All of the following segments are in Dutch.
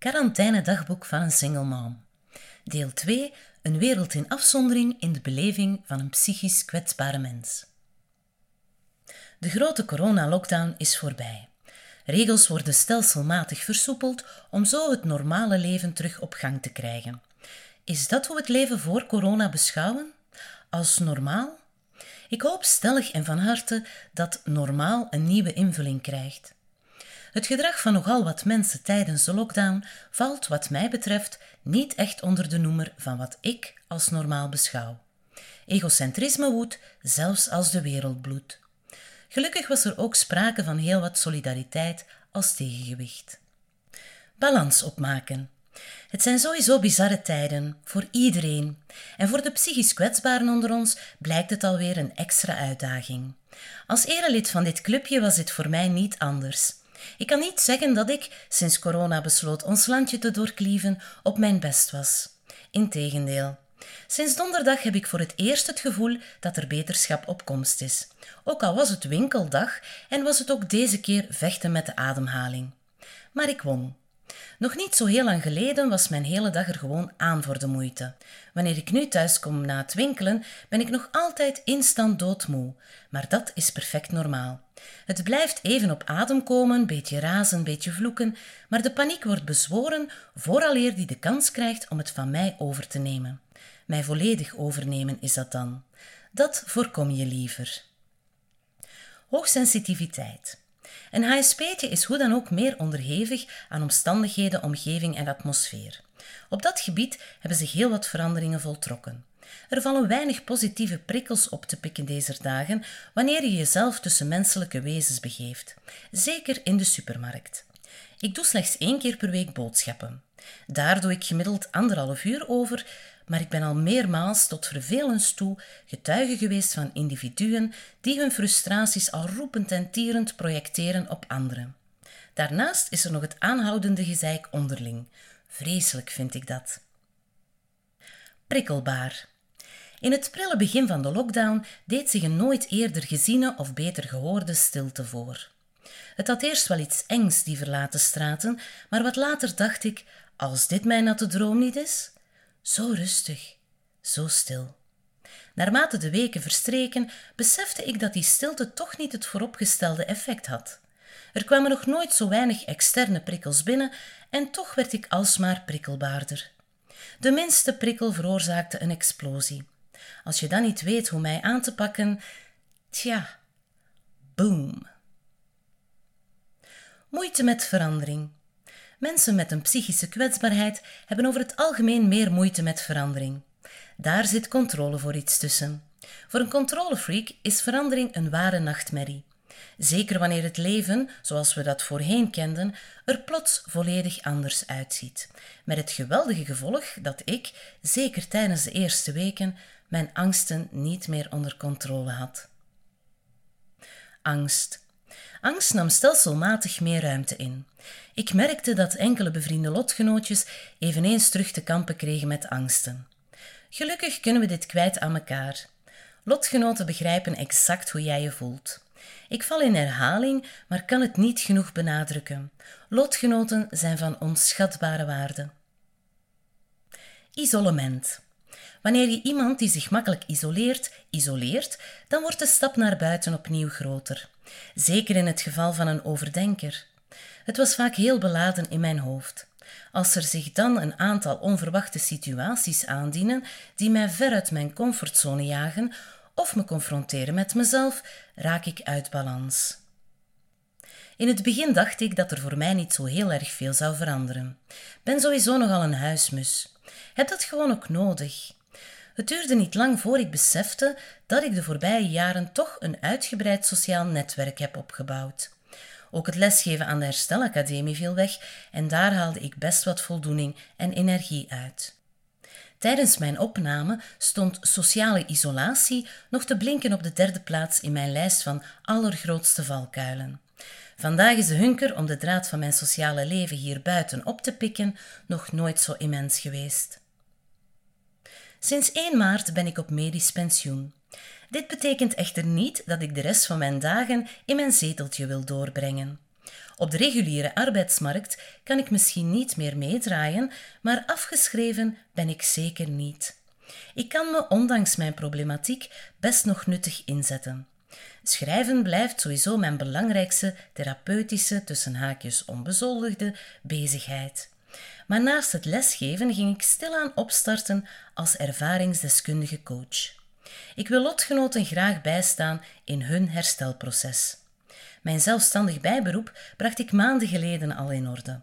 Quarantaine-dagboek van een single mom. Deel 2. Een wereld in afzondering in de beleving van een psychisch kwetsbare mens. De grote corona-lockdown is voorbij. Regels worden stelselmatig versoepeld om zo het normale leven terug op gang te krijgen. Is dat hoe we het leven voor corona beschouwen? Als normaal? Ik hoop stellig en van harte dat normaal een nieuwe invulling krijgt. Het gedrag van nogal wat mensen tijdens de lockdown valt, wat mij betreft, niet echt onder de noemer van wat ik als normaal beschouw. Egocentrisme woedt, zelfs als de wereld bloedt. Gelukkig was er ook sprake van heel wat solidariteit als tegengewicht. Balans opmaken. Het zijn sowieso bizarre tijden, voor iedereen. En voor de psychisch kwetsbaren onder ons blijkt het alweer een extra uitdaging. Als erelid van dit clubje was dit voor mij niet anders. Ik kan niet zeggen dat ik, sinds corona besloot ons landje te doorklieven, op mijn best was. Integendeel. Sinds donderdag heb ik voor het eerst het gevoel dat er beterschap op komst is. Ook al was het winkeldag en was het ook deze keer vechten met de ademhaling. Maar ik won. Nog niet zo heel lang geleden was mijn hele dag er gewoon aan voor de moeite. Wanneer ik nu thuis kom na het winkelen, ben ik nog altijd instant doodmoe. Maar dat is perfect normaal. Het blijft even op adem komen, beetje razen, beetje vloeken, maar de paniek wordt bezworen vooraleer die de kans krijgt om het van mij over te nemen. Mij volledig overnemen is dat dan. Dat voorkom je liever. Hoogsensitiviteit. Een HSP'tje is hoe dan ook meer onderhevig aan omstandigheden, omgeving en atmosfeer. Op dat gebied hebben zich heel wat veranderingen voltrokken. Er vallen weinig positieve prikkels op te pikken deze dagen wanneer je jezelf tussen menselijke wezens begeeft, zeker in de supermarkt. Ik doe slechts één keer per week boodschappen. Daar doe ik gemiddeld anderhalf uur over, maar ik ben al meermaals tot vervelens toe getuige geweest van individuen die hun frustraties al roepend en tierend projecteren op anderen. Daarnaast is er nog het aanhoudende gezeik onderling. Vreselijk vind ik dat. Prikkelbaar. In het prille begin van de lockdown deed zich een nooit eerder geziene of beter gehoorde stilte voor. Het had eerst wel iets engs, die verlaten straten, maar wat later dacht ik: als dit mijn natte droom niet is, zo rustig, zo stil. Naarmate de weken verstreken, besefte ik dat die stilte toch niet het vooropgestelde effect had. Er kwamen nog nooit zo weinig externe prikkels binnen en toch werd ik alsmaar prikkelbaarder. De minste prikkel veroorzaakte een explosie. Als je dan niet weet hoe mij aan te pakken, tja, boom. Moeite met verandering. Mensen met een psychische kwetsbaarheid hebben over het algemeen meer moeite met verandering. Daar zit controle voor iets tussen. Voor een controlefreak is verandering een ware nachtmerrie. Zeker wanneer het leven, zoals we dat voorheen kenden, er plots volledig anders uitziet. Met het geweldige gevolg dat ik, zeker tijdens de eerste weken, mijn angsten niet meer onder controle had. Angst. Angst nam stelselmatig meer ruimte in. Ik merkte dat enkele bevriende lotgenootjes eveneens terug te kampen kregen met angsten. Gelukkig kunnen we dit kwijt aan elkaar. Lotgenoten begrijpen exact hoe jij je voelt. Ik val in herhaling, maar kan het niet genoeg benadrukken. Lotgenoten zijn van onschatbare waarde. Isolement. Wanneer je iemand die zich makkelijk isoleert, isoleert, dan wordt de stap naar buiten opnieuw groter. Zeker in het geval van een overdenker. Het was vaak heel beladen in mijn hoofd. Als er zich dan een aantal onverwachte situaties aandienen die mij ver uit mijn comfortzone jagen of me confronteren met mezelf, raak ik uit balans. In het begin dacht ik dat er voor mij niet zo heel erg veel zou veranderen. Ben sowieso nogal een huismus. Heb dat gewoon ook nodig. Het duurde niet lang voor ik besefte dat ik de voorbije jaren toch een uitgebreid sociaal netwerk heb opgebouwd. Ook het lesgeven aan de Herstelacademie viel weg en daar haalde ik best wat voldoening en energie uit. Tijdens mijn opname stond sociale isolatie nog te blinken op de derde plaats in mijn lijst van allergrootste valkuilen. Vandaag is de hunker om de draad van mijn sociale leven hier buiten op te pikken nog nooit zo immens geweest. Sinds 1 maart ben ik op medisch pensioen. Dit betekent echter niet dat ik de rest van mijn dagen in mijn zeteltje wil doorbrengen. Op de reguliere arbeidsmarkt kan ik misschien niet meer meedraaien, maar afgeschreven ben ik zeker niet. Ik kan me, ondanks mijn problematiek, best nog nuttig inzetten. Schrijven blijft sowieso mijn belangrijkste therapeutische, tussen haakjes onbezoldigde, bezigheid. Maar naast het lesgeven ging ik stilaan opstarten als ervaringsdeskundige coach. Ik wil lotgenoten graag bijstaan in hun herstelproces. Mijn zelfstandig bijberoep bracht ik maanden geleden al in orde.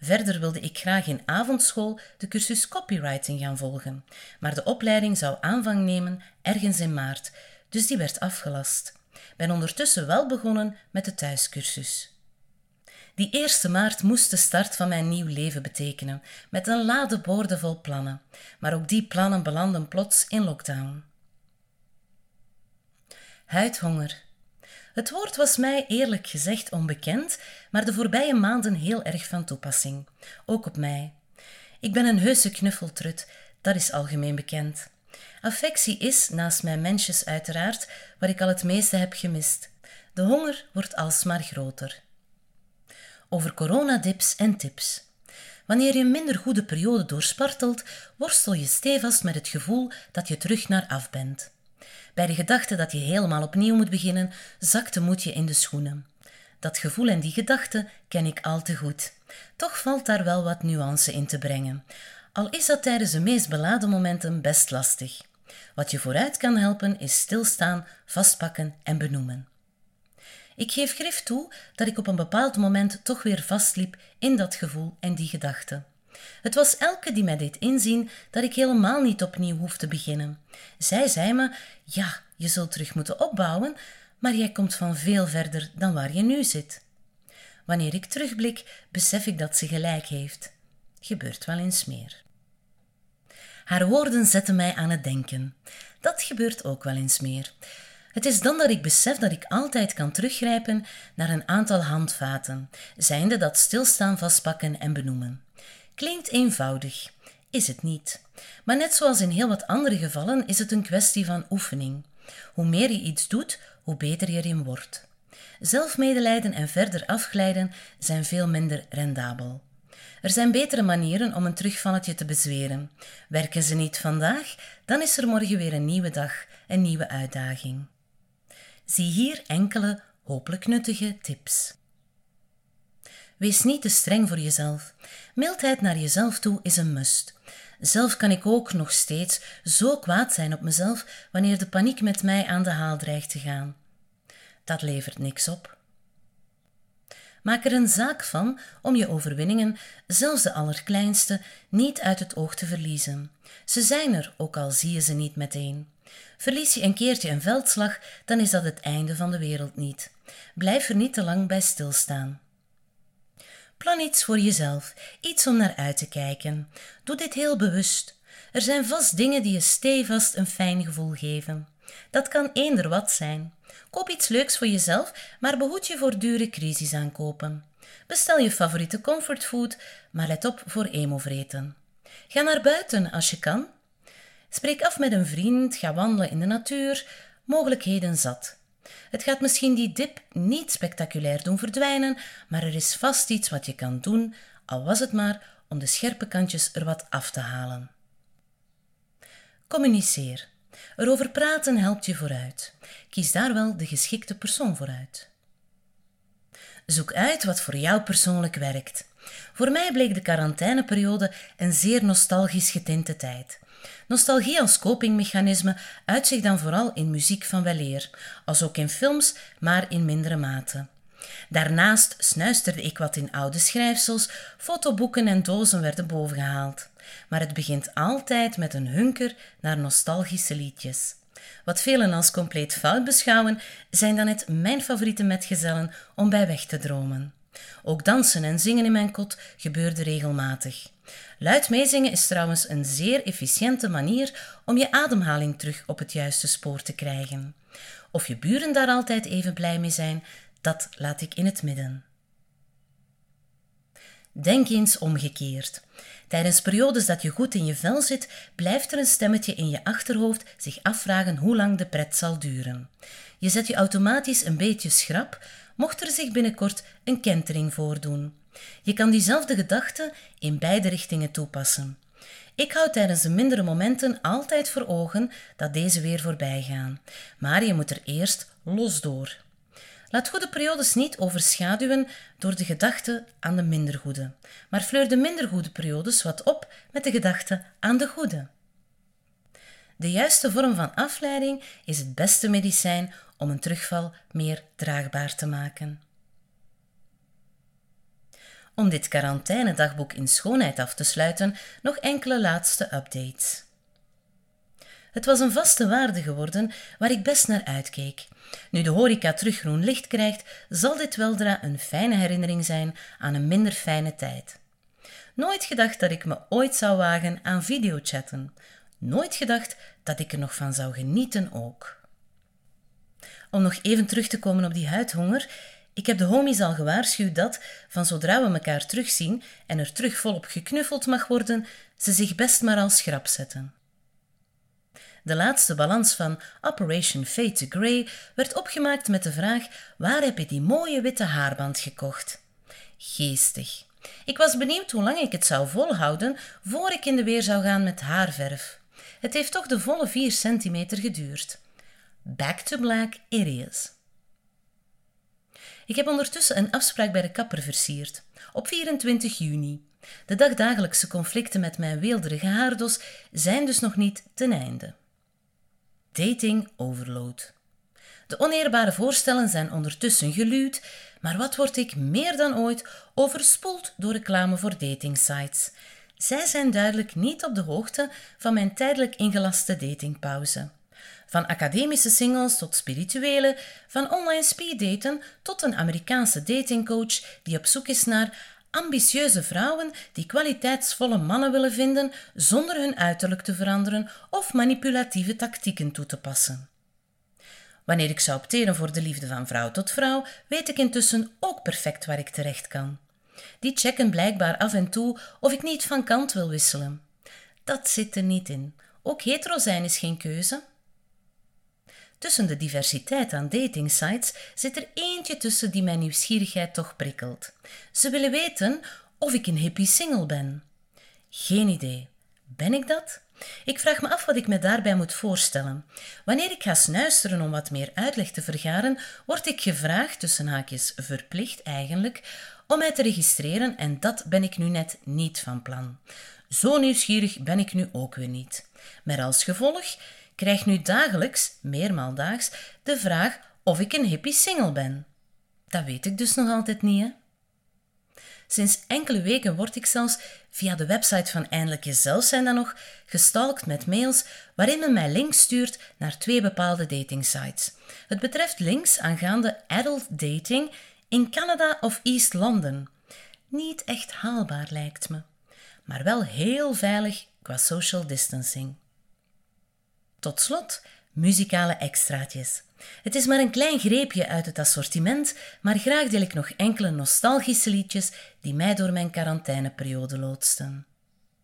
Verder wilde ik graag in avondschool de cursus copywriting gaan volgen, maar de opleiding zou aanvang nemen ergens in maart, dus die werd afgelast. Ben ondertussen wel begonnen met de thuiscursus. Die eerste maart moest de start van mijn nieuw leven betekenen, met een lade boorden vol plannen. Maar ook die plannen belanden plots in lockdown. Huidhonger. Het woord was mij eerlijk gezegd onbekend, maar de voorbije maanden heel erg van toepassing. Ook op mij. Ik ben een heuse knuffeltrut, dat is algemeen bekend. Affectie is, naast mijn mensjes uiteraard, wat ik al het meeste heb gemist. De honger wordt alsmaar groter. Over coronadips en tips. Wanneer je een minder goede periode doorspartelt, worstel je stevast met het gevoel dat je terug naar af bent. Bij de gedachte dat je helemaal opnieuw moet beginnen, zakt de moed je in de schoenen. Dat gevoel en die gedachte ken ik al te goed. Toch valt daar wel wat nuance in te brengen. Al is dat tijdens de meest beladen momenten best lastig. Wat je vooruit kan helpen is stilstaan, vastpakken en benoemen. Ik geef grif toe dat ik op een bepaald moment toch weer vastliep in dat gevoel en die gedachte. Het was Elke die mij deed inzien dat ik helemaal niet opnieuw hoef te beginnen. Zij zei me: Ja, je zult terug moeten opbouwen, maar jij komt van veel verder dan waar je nu zit. Wanneer ik terugblik, besef ik dat ze gelijk heeft. Gebeurt wel eens meer. Haar woorden zetten mij aan het denken. Dat gebeurt ook wel eens meer. Het is dan dat ik besef dat ik altijd kan teruggrijpen naar een aantal handvaten, zijnde dat stilstaan, vastpakken en benoemen. Klinkt eenvoudig, is het niet. Maar net zoals in heel wat andere gevallen is het een kwestie van oefening. Hoe meer je iets doet, hoe beter je erin wordt. Zelfmedelijden en verder afglijden zijn veel minder rendabel. Er zijn betere manieren om een terugvalletje te bezweren. Werken ze niet vandaag, dan is er morgen weer een nieuwe dag, een nieuwe uitdaging. Zie hier enkele hopelijk nuttige tips. Wees niet te streng voor jezelf. Mildheid naar jezelf toe is een must. Zelf kan ik ook nog steeds zo kwaad zijn op mezelf wanneer de paniek met mij aan de haal dreigt te gaan. Dat levert niks op. Maak er een zaak van om je overwinningen, zelfs de allerkleinste, niet uit het oog te verliezen. Ze zijn er, ook al zie je ze niet meteen. Verlies je een keertje een veldslag, dan is dat het einde van de wereld niet. Blijf er niet te lang bij stilstaan. Plan iets voor jezelf, iets om naar uit te kijken. Doe dit heel bewust. Er zijn vast dingen die je stevast een fijn gevoel geven. Dat kan eender wat zijn. Koop iets leuks voor jezelf, maar behoed je voor dure crisis aankopen. Bestel je favoriete comfortfood, maar let op voor emo-vreten. Ga naar buiten als je kan. Spreek af met een vriend, ga wandelen in de natuur, mogelijkheden zat. Het gaat misschien die dip niet spectaculair doen verdwijnen, maar er is vast iets wat je kan doen, al was het maar om de scherpe kantjes er wat af te halen. Communiceer. Erover praten helpt je vooruit. Kies daar wel de geschikte persoon voor uit. Zoek uit wat voor jou persoonlijk werkt. Voor mij bleek de quarantaineperiode een zeer nostalgisch getinte tijd. Nostalgie als copingmechanisme uit zich dan vooral in muziek van weleer, als ook in films, maar in mindere mate. Daarnaast snuisterde ik wat in oude schrijfsels, fotoboeken en dozen werden bovengehaald. Maar het begint altijd met een hunker naar nostalgische liedjes. Wat velen als compleet fout beschouwen, zijn dan net mijn favoriete metgezellen om bij weg te dromen. Ook dansen en zingen in mijn kot gebeurde regelmatig. Luid meezingen is trouwens een zeer efficiënte manier om je ademhaling terug op het juiste spoor te krijgen. Of je buren daar altijd even blij mee zijn, dat laat ik in het midden. Denk eens omgekeerd. Tijdens periodes dat je goed in je vel zit, blijft er een stemmetje in je achterhoofd zich afvragen hoe lang de pret zal duren. Je zet je automatisch een beetje schrap, mocht er zich binnenkort een kentering voordoen. Je kan diezelfde gedachte in beide richtingen toepassen. Ik hou tijdens de mindere momenten altijd voor ogen dat deze weer voorbij gaan, maar je moet er eerst los door. Laat goede periodes niet overschaduwen door de gedachte aan de minder goede, maar fleur de minder goede periodes wat op met de gedachte aan de goede. De juiste vorm van afleiding is het beste medicijn om een terugval meer draagbaar te maken. Om dit quarantainedagboek in schoonheid af te sluiten, nog enkele laatste updates. Het was een vaste waarde geworden waar ik best naar uitkeek. Nu de horeca terug groen licht krijgt, zal dit weldra een fijne herinnering zijn aan een minder fijne tijd. Nooit gedacht dat ik me ooit zou wagen aan videochatten. Nooit gedacht dat ik er nog van zou genieten ook. Om nog even terug te komen op die huidhonger, ik heb de homies al gewaarschuwd dat, van zodra we elkaar terugzien en er terug volop geknuffeld mag worden, ze zich best maar als schrap zetten. De laatste balans van Operation Fade to Grey werd opgemaakt met de vraag: waar heb je die mooie witte haarband gekocht? Geestig. Ik was benieuwd hoe lang ik het zou volhouden voor ik in de weer zou gaan met haarverf. Het heeft toch de volle 4 centimeter geduurd. Back to black is. Ik heb ondertussen een afspraak bij de kapper versierd. Op 24 juni. De dagdagelijkse conflicten met mijn weelderige haardos zijn dus nog niet ten einde. Dating overload. De oneerbare voorstellen zijn ondertussen geluwd, maar wat word ik meer dan ooit overspoeld door reclame voor datingsites. Zij zijn duidelijk niet op de hoogte van mijn tijdelijk ingelaste datingpauze. Van academische singles tot spirituele, van online speeddaten tot een Amerikaanse datingcoach die op zoek is naar ambitieuze vrouwen die kwaliteitsvolle mannen willen vinden zonder hun uiterlijk te veranderen of manipulatieve tactieken toe te passen. Wanneer ik zou opteren voor de liefde van vrouw tot vrouw, weet ik intussen ook perfect waar ik terecht kan. Die checken blijkbaar af en toe of ik niet van kant wil wisselen. Dat zit er niet in. Ook hetero zijn is geen keuze. Tussen de diversiteit aan datingsites zit er eentje tussen die mijn nieuwsgierigheid toch prikkelt. Ze willen weten of ik een hippie single ben. Geen idee. Ben ik dat? Ik vraag me af wat ik me daarbij moet voorstellen. Wanneer ik ga snuisteren om wat meer uitleg te vergaren, word ik gevraagd, tussen haakjes verplicht eigenlijk, om mij te registreren en dat ben ik nu net niet van plan. Zo nieuwsgierig ben ik nu ook weer niet. Met als gevolg krijg nu dagelijks, meermaaldaags, de vraag of ik een hippie single ben. Dat weet ik dus nog altijd niet, hè? Sinds enkele weken word ik zelfs via de website van Eindelijk Jezelf zijn dan nog gestalkt met mails waarin men mij links stuurt naar twee bepaalde datingsites. Het betreft links aangaande adult dating in Canada of East London. Niet echt haalbaar lijkt me, maar wel heel veilig qua social distancing. Tot slot muzikale extraatjes. Het is maar een klein greepje uit het assortiment, maar graag deel ik nog enkele nostalgische liedjes die mij door mijn quarantaineperiode loodsten.